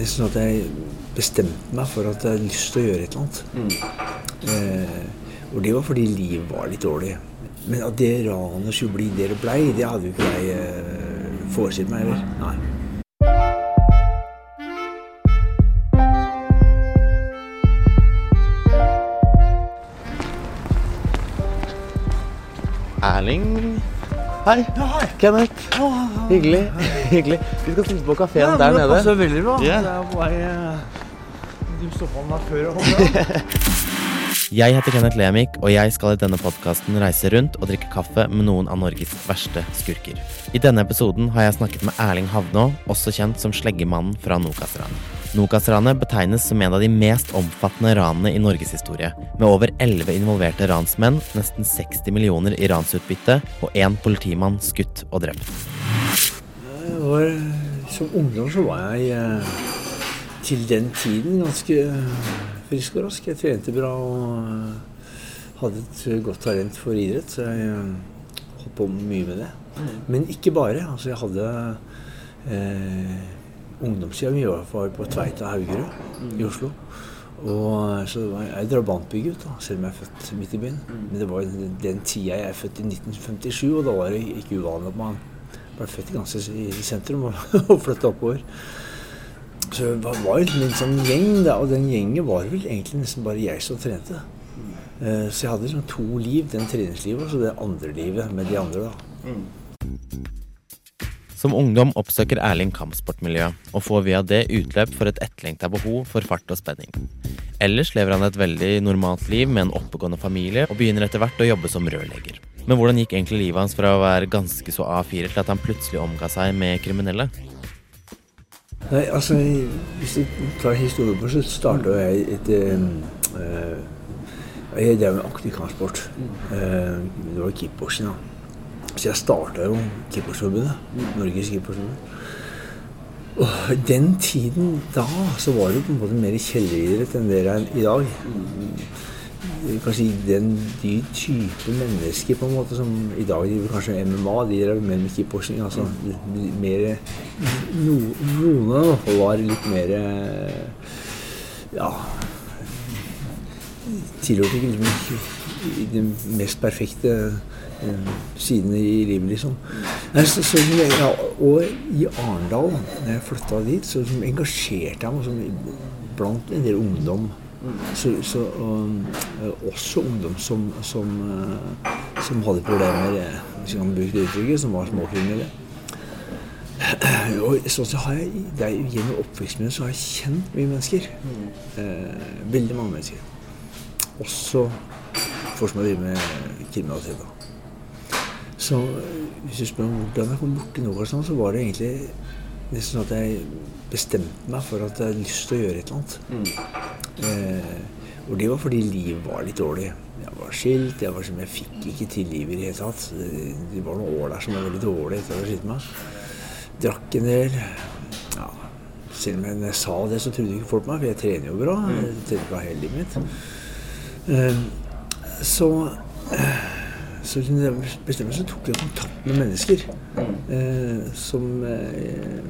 nesten sånn at jeg bestemte meg for at jeg hadde lyst til å gjøre et eller annet. Eh, og det var fordi livet var litt dårlig. Men at det ranet skulle bli det det blei, det hadde jo ikke jeg eh, forestilt meg heller. Nei. Hei. Kenneth. Hyggelig. Hyggelig. Vi skal sitte på kafeen der nede. det passer veldig bra. Yeah. Det er på vei eh, Du stoppa meg før Jeg heter Kenneth Lemik, og jeg skal i denne podkasten reise rundt og drikke kaffe med noen av Norges verste skurker. I denne episoden har jeg snakket med Erling Havnå, også kjent som Sleggemannen fra Nokas-ranet. Nokas-ranet betegnes som en av de mest omfattende ranene i Norges historie, med over 11 involverte ransmenn, nesten 60 millioner i ransutbytte og én politimann skutt og drept. Var, som ungdom så var jeg eh, til den tiden ganske frisk og rask. Jeg trente bra og eh, hadde et godt talent for idrett, så jeg eh, holdt på mye med det. Men ikke bare. Altså, jeg hadde eh, Ungdomstida mi var på Tveita Haugerud i Oslo. Og eh, så jeg, er drabantbygutt, selv om jeg er født midt i byen. Men det var den, den tida jeg er født i 1957, og da var det ikke uvanlig at man ble født ganske i sentrum og, og flytta oppover. Så det var, jo en sånn gjeng, da, og den gjengen var vel egentlig nesten bare jeg som trente. Eh, Så jeg hadde liksom to liv, den treningslivet og så det andre livet med de andre. da. Som ungdom oppsøker Erling kampsportmiljøet, og får via det utløp for et etterlengta behov for fart og spenning. Ellers lever han et veldig normalt liv med en oppegående familie, og begynner etter hvert å jobbe som rørlegger. Men hvordan gikk egentlig livet hans fra å være ganske så A4 til at han plutselig omga seg med kriminelle? Nei, altså, Hvis du tar historien på, så starta jeg et eh, eh, Jeg drev med aktiv kampsport. Eh, det var kickboksing, da. Så jeg starta jo Keepersforbundet. Norges Keepersforbund. Og den tiden da så var det på en måte mer kjelleridrett enn det er i dag. Kanskje den, de type mennesker på en måte som i dag driver kanskje MMA, de drev mer med kickboksing. Altså mer no, Noen av dem var litt mer Ja Tilhørte ikke liksom den mest perfekte eh, sidene i livet, liksom. Nei, så, så, ja, og i Arendal, da jeg flytta dit, så så engasjerte jeg meg sånn, blant en del ungdom. Så, så og, eh, også ungdom som, som, eh, som hadde problemer, eh, hvis man kan bruke det uttrykket, som var småkriminelle. Og sånn så har jeg, det er, Gjennom oppveksten min så har jeg kjent mye mennesker. Eh, veldig mange mennesker. Også folk som har drevet med kriminalitet. da. Så eh, hvis du spør om hvordan jeg kom borti sånn, så var det egentlig nesten sånn at jeg bestemte meg for at jeg hadde lyst til å gjøre et eller annet. Eh, og det var fordi livet var litt dårlig. Jeg var skilt, jeg, var, som- jeg fikk ikke til livet i det hele tatt. Det, var noen år der som var veldig dårlig etter å ha skilt meg. Drakk en del. Ja, selv om jeg, når jeg sa det, så trodde ikke folk meg, for jeg trener jo bra. Jeg trener bra hele livet mitt. Eh, så eh, så kunne så tok jeg kontakt med mennesker eh, som eh,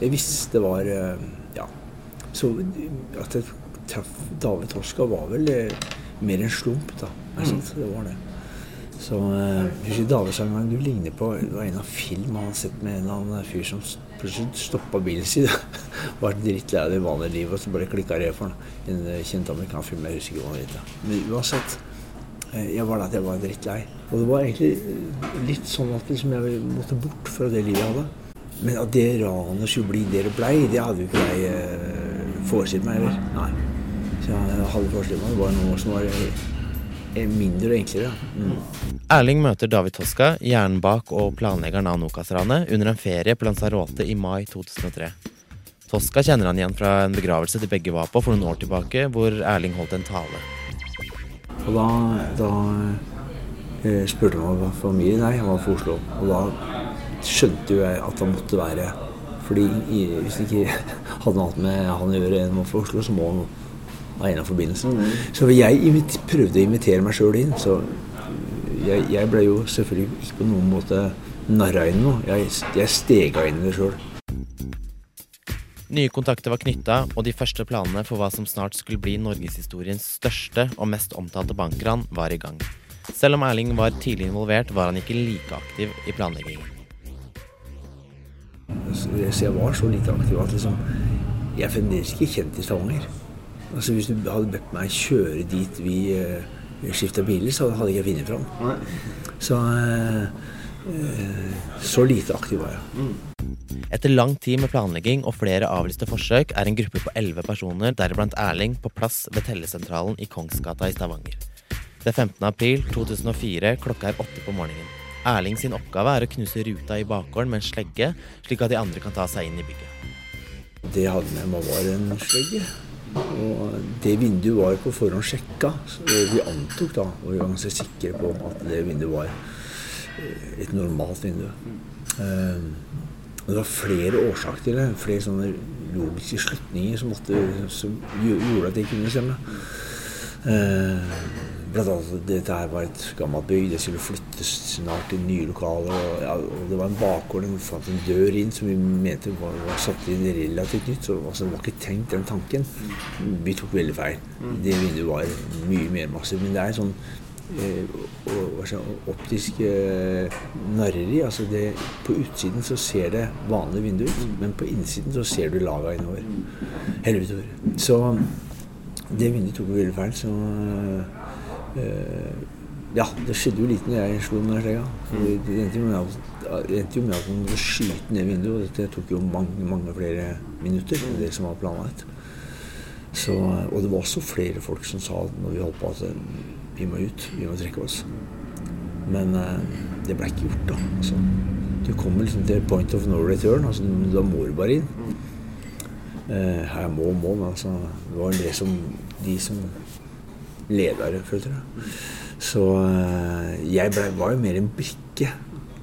jeg visste var eh, Ja. Så at jeg traff David Torska, var vel eh, mer en slump, da. Sant? Det var det. Så eh, husker David sa en gang du ligner på Det var en av film han hadde sett med en eller annen fyr som plutselig stoppa bilen sin. var drittlei av det vanlige livet, og så bare klikka det for. En eh, kjent amerikansk film, jeg husker ikke hva han het. Men uansett. Eh, Jeg var at jeg var drittlei. Og det var egentlig eh, litt sånn at liksom jeg måtte bort fra det livet jeg hadde. Men at det ranet skulle bli det det blei, det hadde jo ikke jeg eh, forestilt meg heller. Nei. Så jeg hadde forestilt meg det var noe som var mindre og enklere. Mm. Erling møter David Toska, hjernen bak og planleggeren av Nokas-ranet, under en ferie på Lanzarote i mai 2003. Toska kjenner han igjen fra en begravelse de begge var på for noen år tilbake, hvor Erling holdt en tale. Og da, da eh, spurte han om familie Nei, han var fra Oslo. Og da skjønte jo jeg at han måtte være Fordi hvis det ikke hadde noe annet med han å gjøre enn fra Oslo, så må han ha en eller annen forbindelse. Så jeg prøvde å invitere meg sjøl inn. Så jeg, jeg ble jo selvfølgelig ikke på noen måte narra inn noe. Jeg, jeg stega inn i det sjøl. Nye kontakter var knytta, og de første planene for hva som snart skulle bli norgeshistoriens største og mest omtalte bankran, var i gang. Selv om Erling var tidlig involvert, var han ikke like aktiv i planleggingen. Så jeg var så lite aktiv at liksom, jeg er fremdeles ikke kjent i Stavanger. Altså Hvis du hadde bedt meg kjøre dit vi vi skifta biler, så hadde jeg ikke funnet fram. Så uh, så lite aktiv var jeg. Etter lang tid med planlegging og flere avlyste forsøk er en gruppe på elleve personer, deriblant Erling, på plass ved tellesentralen i Kongsgata i Stavanger. Det er 15. april 2004, klokka er åtte på morgenen. Erling sin oppgave er å knuse ruta i bakgården med en slegge, slik at de andre kan ta seg inn i bygget. Det jeg hadde med meg, var en slegge. Og det vinduet var på forhånd sjekka. så vi antok da, og vi var ganske sikre på at det vinduet var eh, et normalt vindu. Um, det var flere årsaker til det. Flere sånne logiske slutninger som, måtte, som gjorde at det kunne stemme. Eh, blant annet at dette her var et gammelt bygg, det skulle flyttes snart til nye lokaler. Og, ja, og det var en bakgård, det fant en dør inn som vi mente var, var satt inn relativt nytt. Så altså, det var ikke tenkt den tanken. Vi tok veldig feil. Det vinduet var mye mer massivt. Men det er sånn eh, optisk eh, narreri. Altså det, på utsiden så ser det vanlig vindu ut, men på innsiden så ser du laga innover. Utover. Så det vinduet tok veldig feil. så Uh, ja, det skjedde jo lite når jeg slo der slegga. Det endte jo med at man måtte skyte ned vinduet. og Dette tok jo mange mange flere minutter enn det som var planlagt. Så, og det var også flere folk som sa når vi holdt på at vi må ut, vi må trekke oss. Men uh, det ble ikke gjort, da. Altså, du kommer liksom til point of no return. Altså, da må du bare inn. Eh, her må, må, men altså, det var det som de som ledere, følte jeg. Så eh, jeg ble, var jo mer en brikke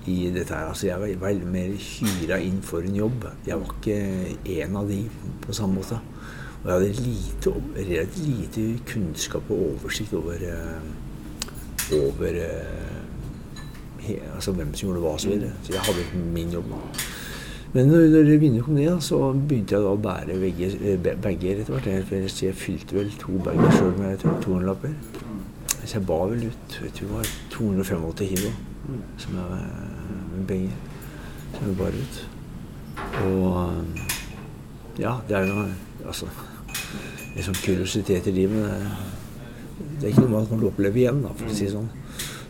i dette her. Altså, jeg var mer hyra inn for en jobb. Jeg var ikke en av de på samme måte. Og jeg hadde lite, relativt lite kunnskap og oversikt over, eh, over he, altså hvem som gjorde hva osv. Så, videre. så jeg hadde min jobb. Men når vinduet kom ned, så begynte jeg da å bære bager etter hvert. Jeg fylte vel to bager sjøl med 200-lapper. Så jeg bar vel ut jeg tror det var 285 kilo som jeg, med penger. som jeg bar ut. Og ja, det er jo altså sånn kuriositet i livet. Det, det er ikke noe man kan oppleve igjen, da, for å si det sånn.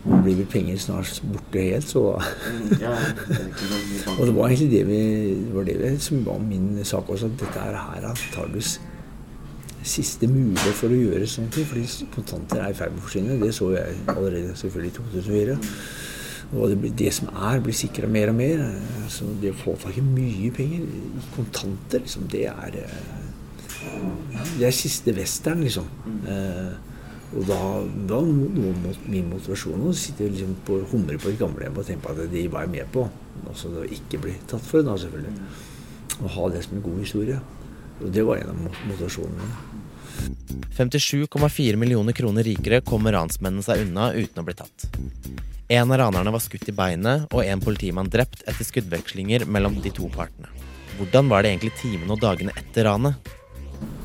Nå blir vel penger snart borte helt, så Og det var egentlig det, vi, det, var det som var min sak også. At dette er her antakeligvis siste mulighet for å gjøre sånne ting. Fordi kontanter er i ferd med å forsvinne. Det så jeg allerede selvfølgelig i 2004. Og det, det som er, blir sikra mer og mer. Så det å få tak i mye penger i kontanter, liksom, det er Det er siste western, liksom. Eh, og da var noe mot min motivasjon å sitte liksom på humre på et gamlehjem og tenke på at de var med på. Altså å ikke bli tatt for det, da, selvfølgelig. Å ha det som en god historie. Og det var en av motivasjonene mine. 57,4 millioner kroner rikere kommer ransmennene seg unna uten å bli tatt. En av ranerne var skutt i beinet, og en politimann drept etter skuddvekslinger mellom de to partene. Hvordan var det egentlig timene og dagene etter ranet?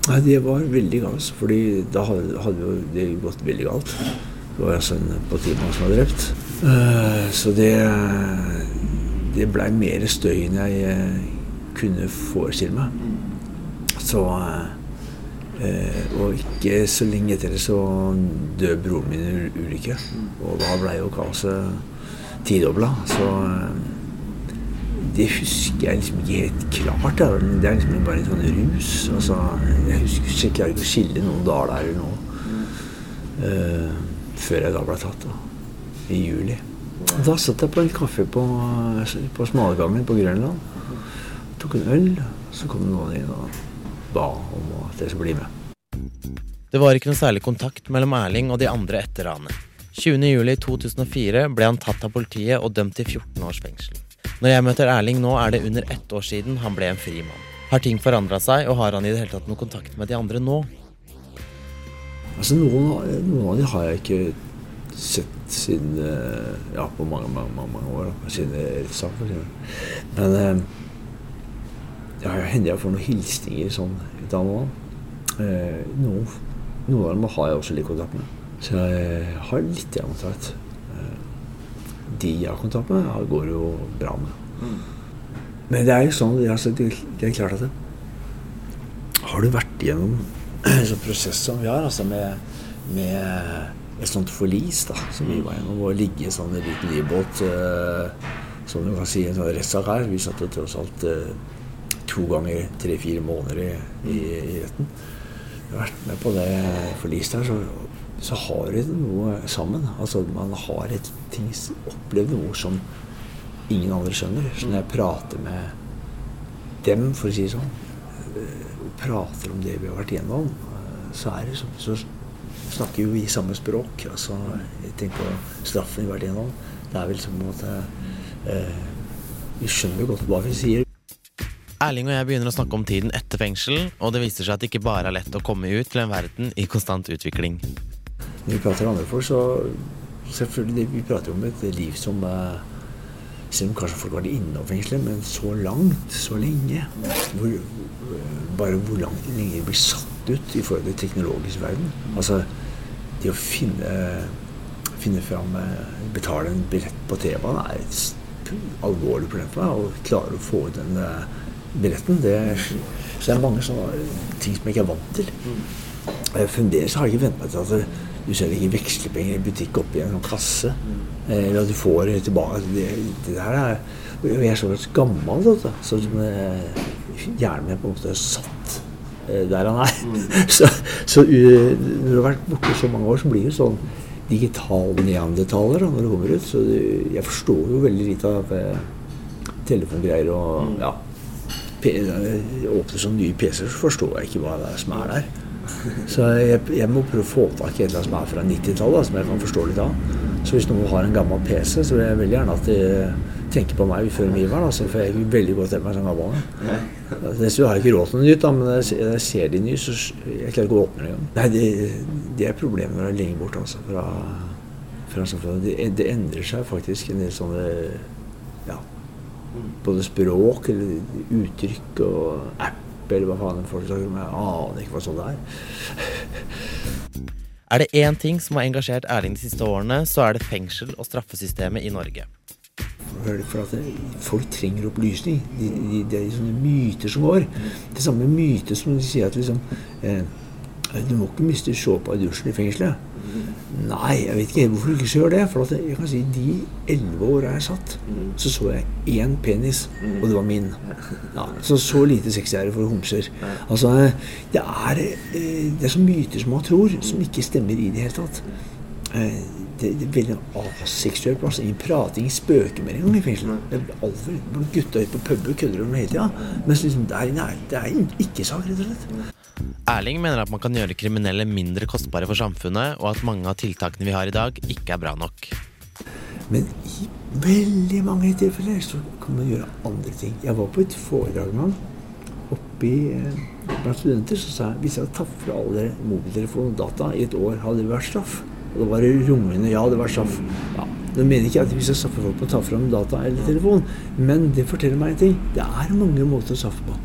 Nei, Det var veldig galt. fordi da hadde, jo det gått veldig galt. Det var altså en politimann som var drept. Uh, så det, det blei mer støy enn jeg uh, kunne forestille meg. Så uh, Og ikke så lenge etter det så døde broren min i ulykke. Og da blei jo kaoset tidobla. Så det husker jeg liksom ikke helt klart. Da. Det er liksom bare en sånn rus. Altså, jeg husker jeg klarer ikke å skille noen dager eller noe. Uh, før jeg da ble tatt, da. I juli. Da satt jeg på en kaffe på, på Smalgangen på Grønland. Tok en øl. Så kom noen inn og ba om at jeg skulle bli med. Det var ikke noe særlig kontakt mellom Erling og de andre etter ranet. 20.07.2004 ble han tatt av politiet og dømt til 14 års fengsel. Når jeg møter Erling nå, er det under ett år siden han ble en fri mann. Har ting forandra seg, og har han i det hele tatt noen kontakt med de andre nå? Altså, noen, noen av de har jeg ikke sett siden eh, Ja, på mange, mange, mange, mange år. Siden rettssaken. Men eh, Ja, hender jeg får noen hilsninger sånn ut av noen. Eh, noen, noen av dem har jeg også litt kontakt med. Så jeg har litt kontakt. De jeg har kontakt med, går jo bra med. Men det er jo sånn altså, det, er klart at det, Har du vært gjennom en sånn prosess som vi har, altså med, med et sånt forlis da, som vi var gjennom, å ligge i sånn en liten livbåt uh, som du kan si en sånn rettssak her. Vi satt jo tross alt uh, to ganger tre-fire måneder i, i, i retten. Jeg har vært med på det forliset her, så, så har det noe sammen. Altså man har et ting, opplevd noe som ingen andre skjønner. Så når jeg prater med dem, for å si det sånn, eh, og prater om det vi har vært igjennom, eh, så er det sånn så snakker jo vi samme språk. Altså, jeg tenker på straffen vi har vært igjennom. Det er vel som på en måte eh, Vi skjønner jo godt hva vi sier. Erling og jeg begynner å snakke om tiden etter fengsel, og det viser seg at det ikke bare er lett å komme ut til en verden i konstant utvikling. Når vi prater med andre folk, så selvfølgelig Vi prater om et liv som Selv om kanskje folk har vært innom fengselet, men så langt, så lenge hvor, Bare hvor langt lenge de blir satt ut i forhold til teknologisk verden. Altså det å finne finne fram Betale en billett på T-banen er et alvorlig problem for meg. Å klare å få ut den billetten. Det, så det er mange sånne ting som jeg ikke er vant til. Eh, Fremdeles har jeg ikke vent meg til at du selger ikke vekslepenger i butikk oppi en sånn kasse. Eller at du får tilbake Det, det der er Jeg er så gammel, vet du. Så hjernen min på en måte er satt der han er. så, så når du har vært borte så mange år, så blir du sånn digital neandertaler når du kommer ut. Så jeg forstår jo veldig lite av eh, telefongreier og ja. Åpner sånn nye PC-er, så forstår jeg ikke hva det er som er der. Så jeg, jeg må prøve å få tak i et eller annet som er fra 90-tallet, som jeg kan forstå litt av. Så hvis noen har en gammel PC, så vil jeg veldig gjerne at de tenker på meg før min var, altså, for jeg er veldig godt til meg som gammel. Dessuten har jeg ikke råd til noe nytt, da, men når jeg ser de nye, så jeg klarer ikke å åpne engang. Nei, det, det er problemet når det er lenge borte altså, fra, fra samfunnet. Det, det, endrer seg faktisk en del sånne ja, både språk eller uttrykk og app eller hva faen folk snakker om. Jeg aner ikke hva sånt det er. Er det én ting som har engasjert Erling de siste årene, så er det fengsel og straffesystemet i Norge. For at folk trenger opplysning. De, de, det er sånne myter som går. Det samme myte som de sier at liksom eh, Du må ikke miste såpa i dusjen i fengselet. Nei, jeg vet ikke hvorfor du ikke gjør det. For jeg kan si de elleve åra jeg satt, så så jeg én penis, og det var min. Ja, så så lite sexy er det for homser. Altså, det er, eh, det er så myter som man tror, som ikke stemmer i det hele tatt. Eh, det, det er veldig aseksuell plass. Ingen prating, spøker mer engang i fengselet. Gutta ute på puben kødder om hele tida. Mens liksom det er det er ikke-sak, rett og slett. Erling mener at man kan gjøre kriminelle mindre kostbare for samfunnet, og at mange av tiltakene vi har i dag, ikke er bra nok. Men i veldig mange tilfeller så kan man gjøre andre ting. Jeg var på et foredrag med han oppi blant studenter. Så sa jeg hvis jeg hadde tatt fra alle mobiltelefon og data i et år, hadde det vært straff. Og da var det rungende ja, det var straff. Ja. Nå mener ikke at vi skal straffe folk på å ta fram data eller telefon, men det forteller meg en ting. Det er mange måter å straffe på.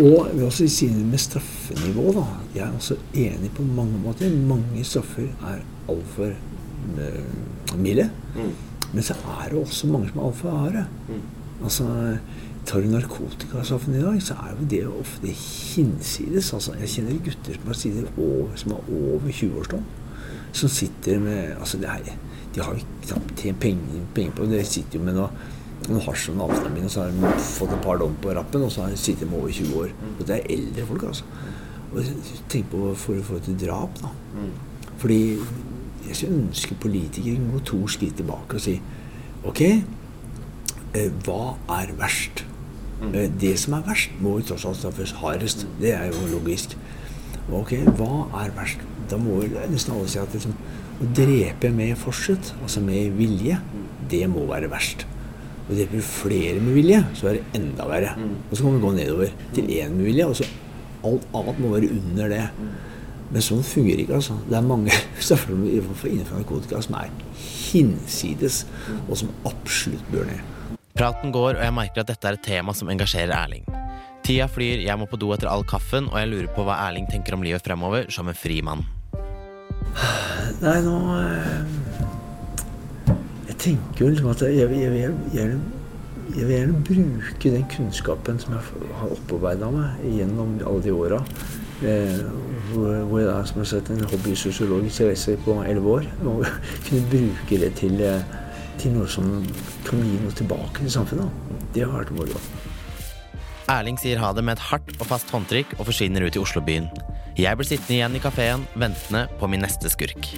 Og vi også sier med straffenivå, da. Jeg er også enig på mange måter. Mange straffer er altfor uh, milde. Men så er det også mange som er altfor harde. Altså, tar du narkotikastraffen i dag, så er jo det ofte hinsides. Altså, jeg kjenner gutter som har, over, som har over 20-årsdom som sitter med altså det her, De har jo knapt tjent penger, penger, på det. De sitter jo med noe, noe hasj og amfetamin, og så har de fått et par dom på rappen, og så har de sittet med over 20 år. Og det er eldre folk, altså. Og Tenk på for å få til drap, da. Fordi jeg skulle ønske politikere kunne gå to skritt tilbake og si Ok, eh, hva er verst? Eh, det som er verst, må jo tross alt straffes hardest. Det er jo logisk. Ok, hva er verst? Da må nesten alle si at liksom, å drepe med forsett, altså med vilje, det må være verst. Og dreper du flere med vilje, så er det enda verre. Og så kan vi gå nedover til én med vilje, og så alt annet må være under det. Men sånn fungerer ikke. altså. Det er mange innenfor narkotika som er hinsides, og som absolutt bør ned. Praten går, og jeg merker at dette er et tema som engasjerer Erling. Tida flyr, jeg må på do etter all kaffen, og jeg lurer på hva Erling tenker om livet fremover som en fri mann. Nei, nå eh, Jeg tenker jo liksom at jeg, jeg, jeg, jeg, vil gjerne bruke den kunnskapen som jeg har opparbeida meg gjennom alle de åra. Eh, hvor, hvor jeg som har sett, en hobbysosiologisk reise på elleve år. Og kunne bruke det til, eh, til noe som kan gi noe tilbake til samfunnet. Det har vært moro. Erling sier ha det med et hardt og fast håndtrykk og forsvinner ut i Oslobyen. Jeg blir sittende igjen i kafeen, ventende på min neste skurk.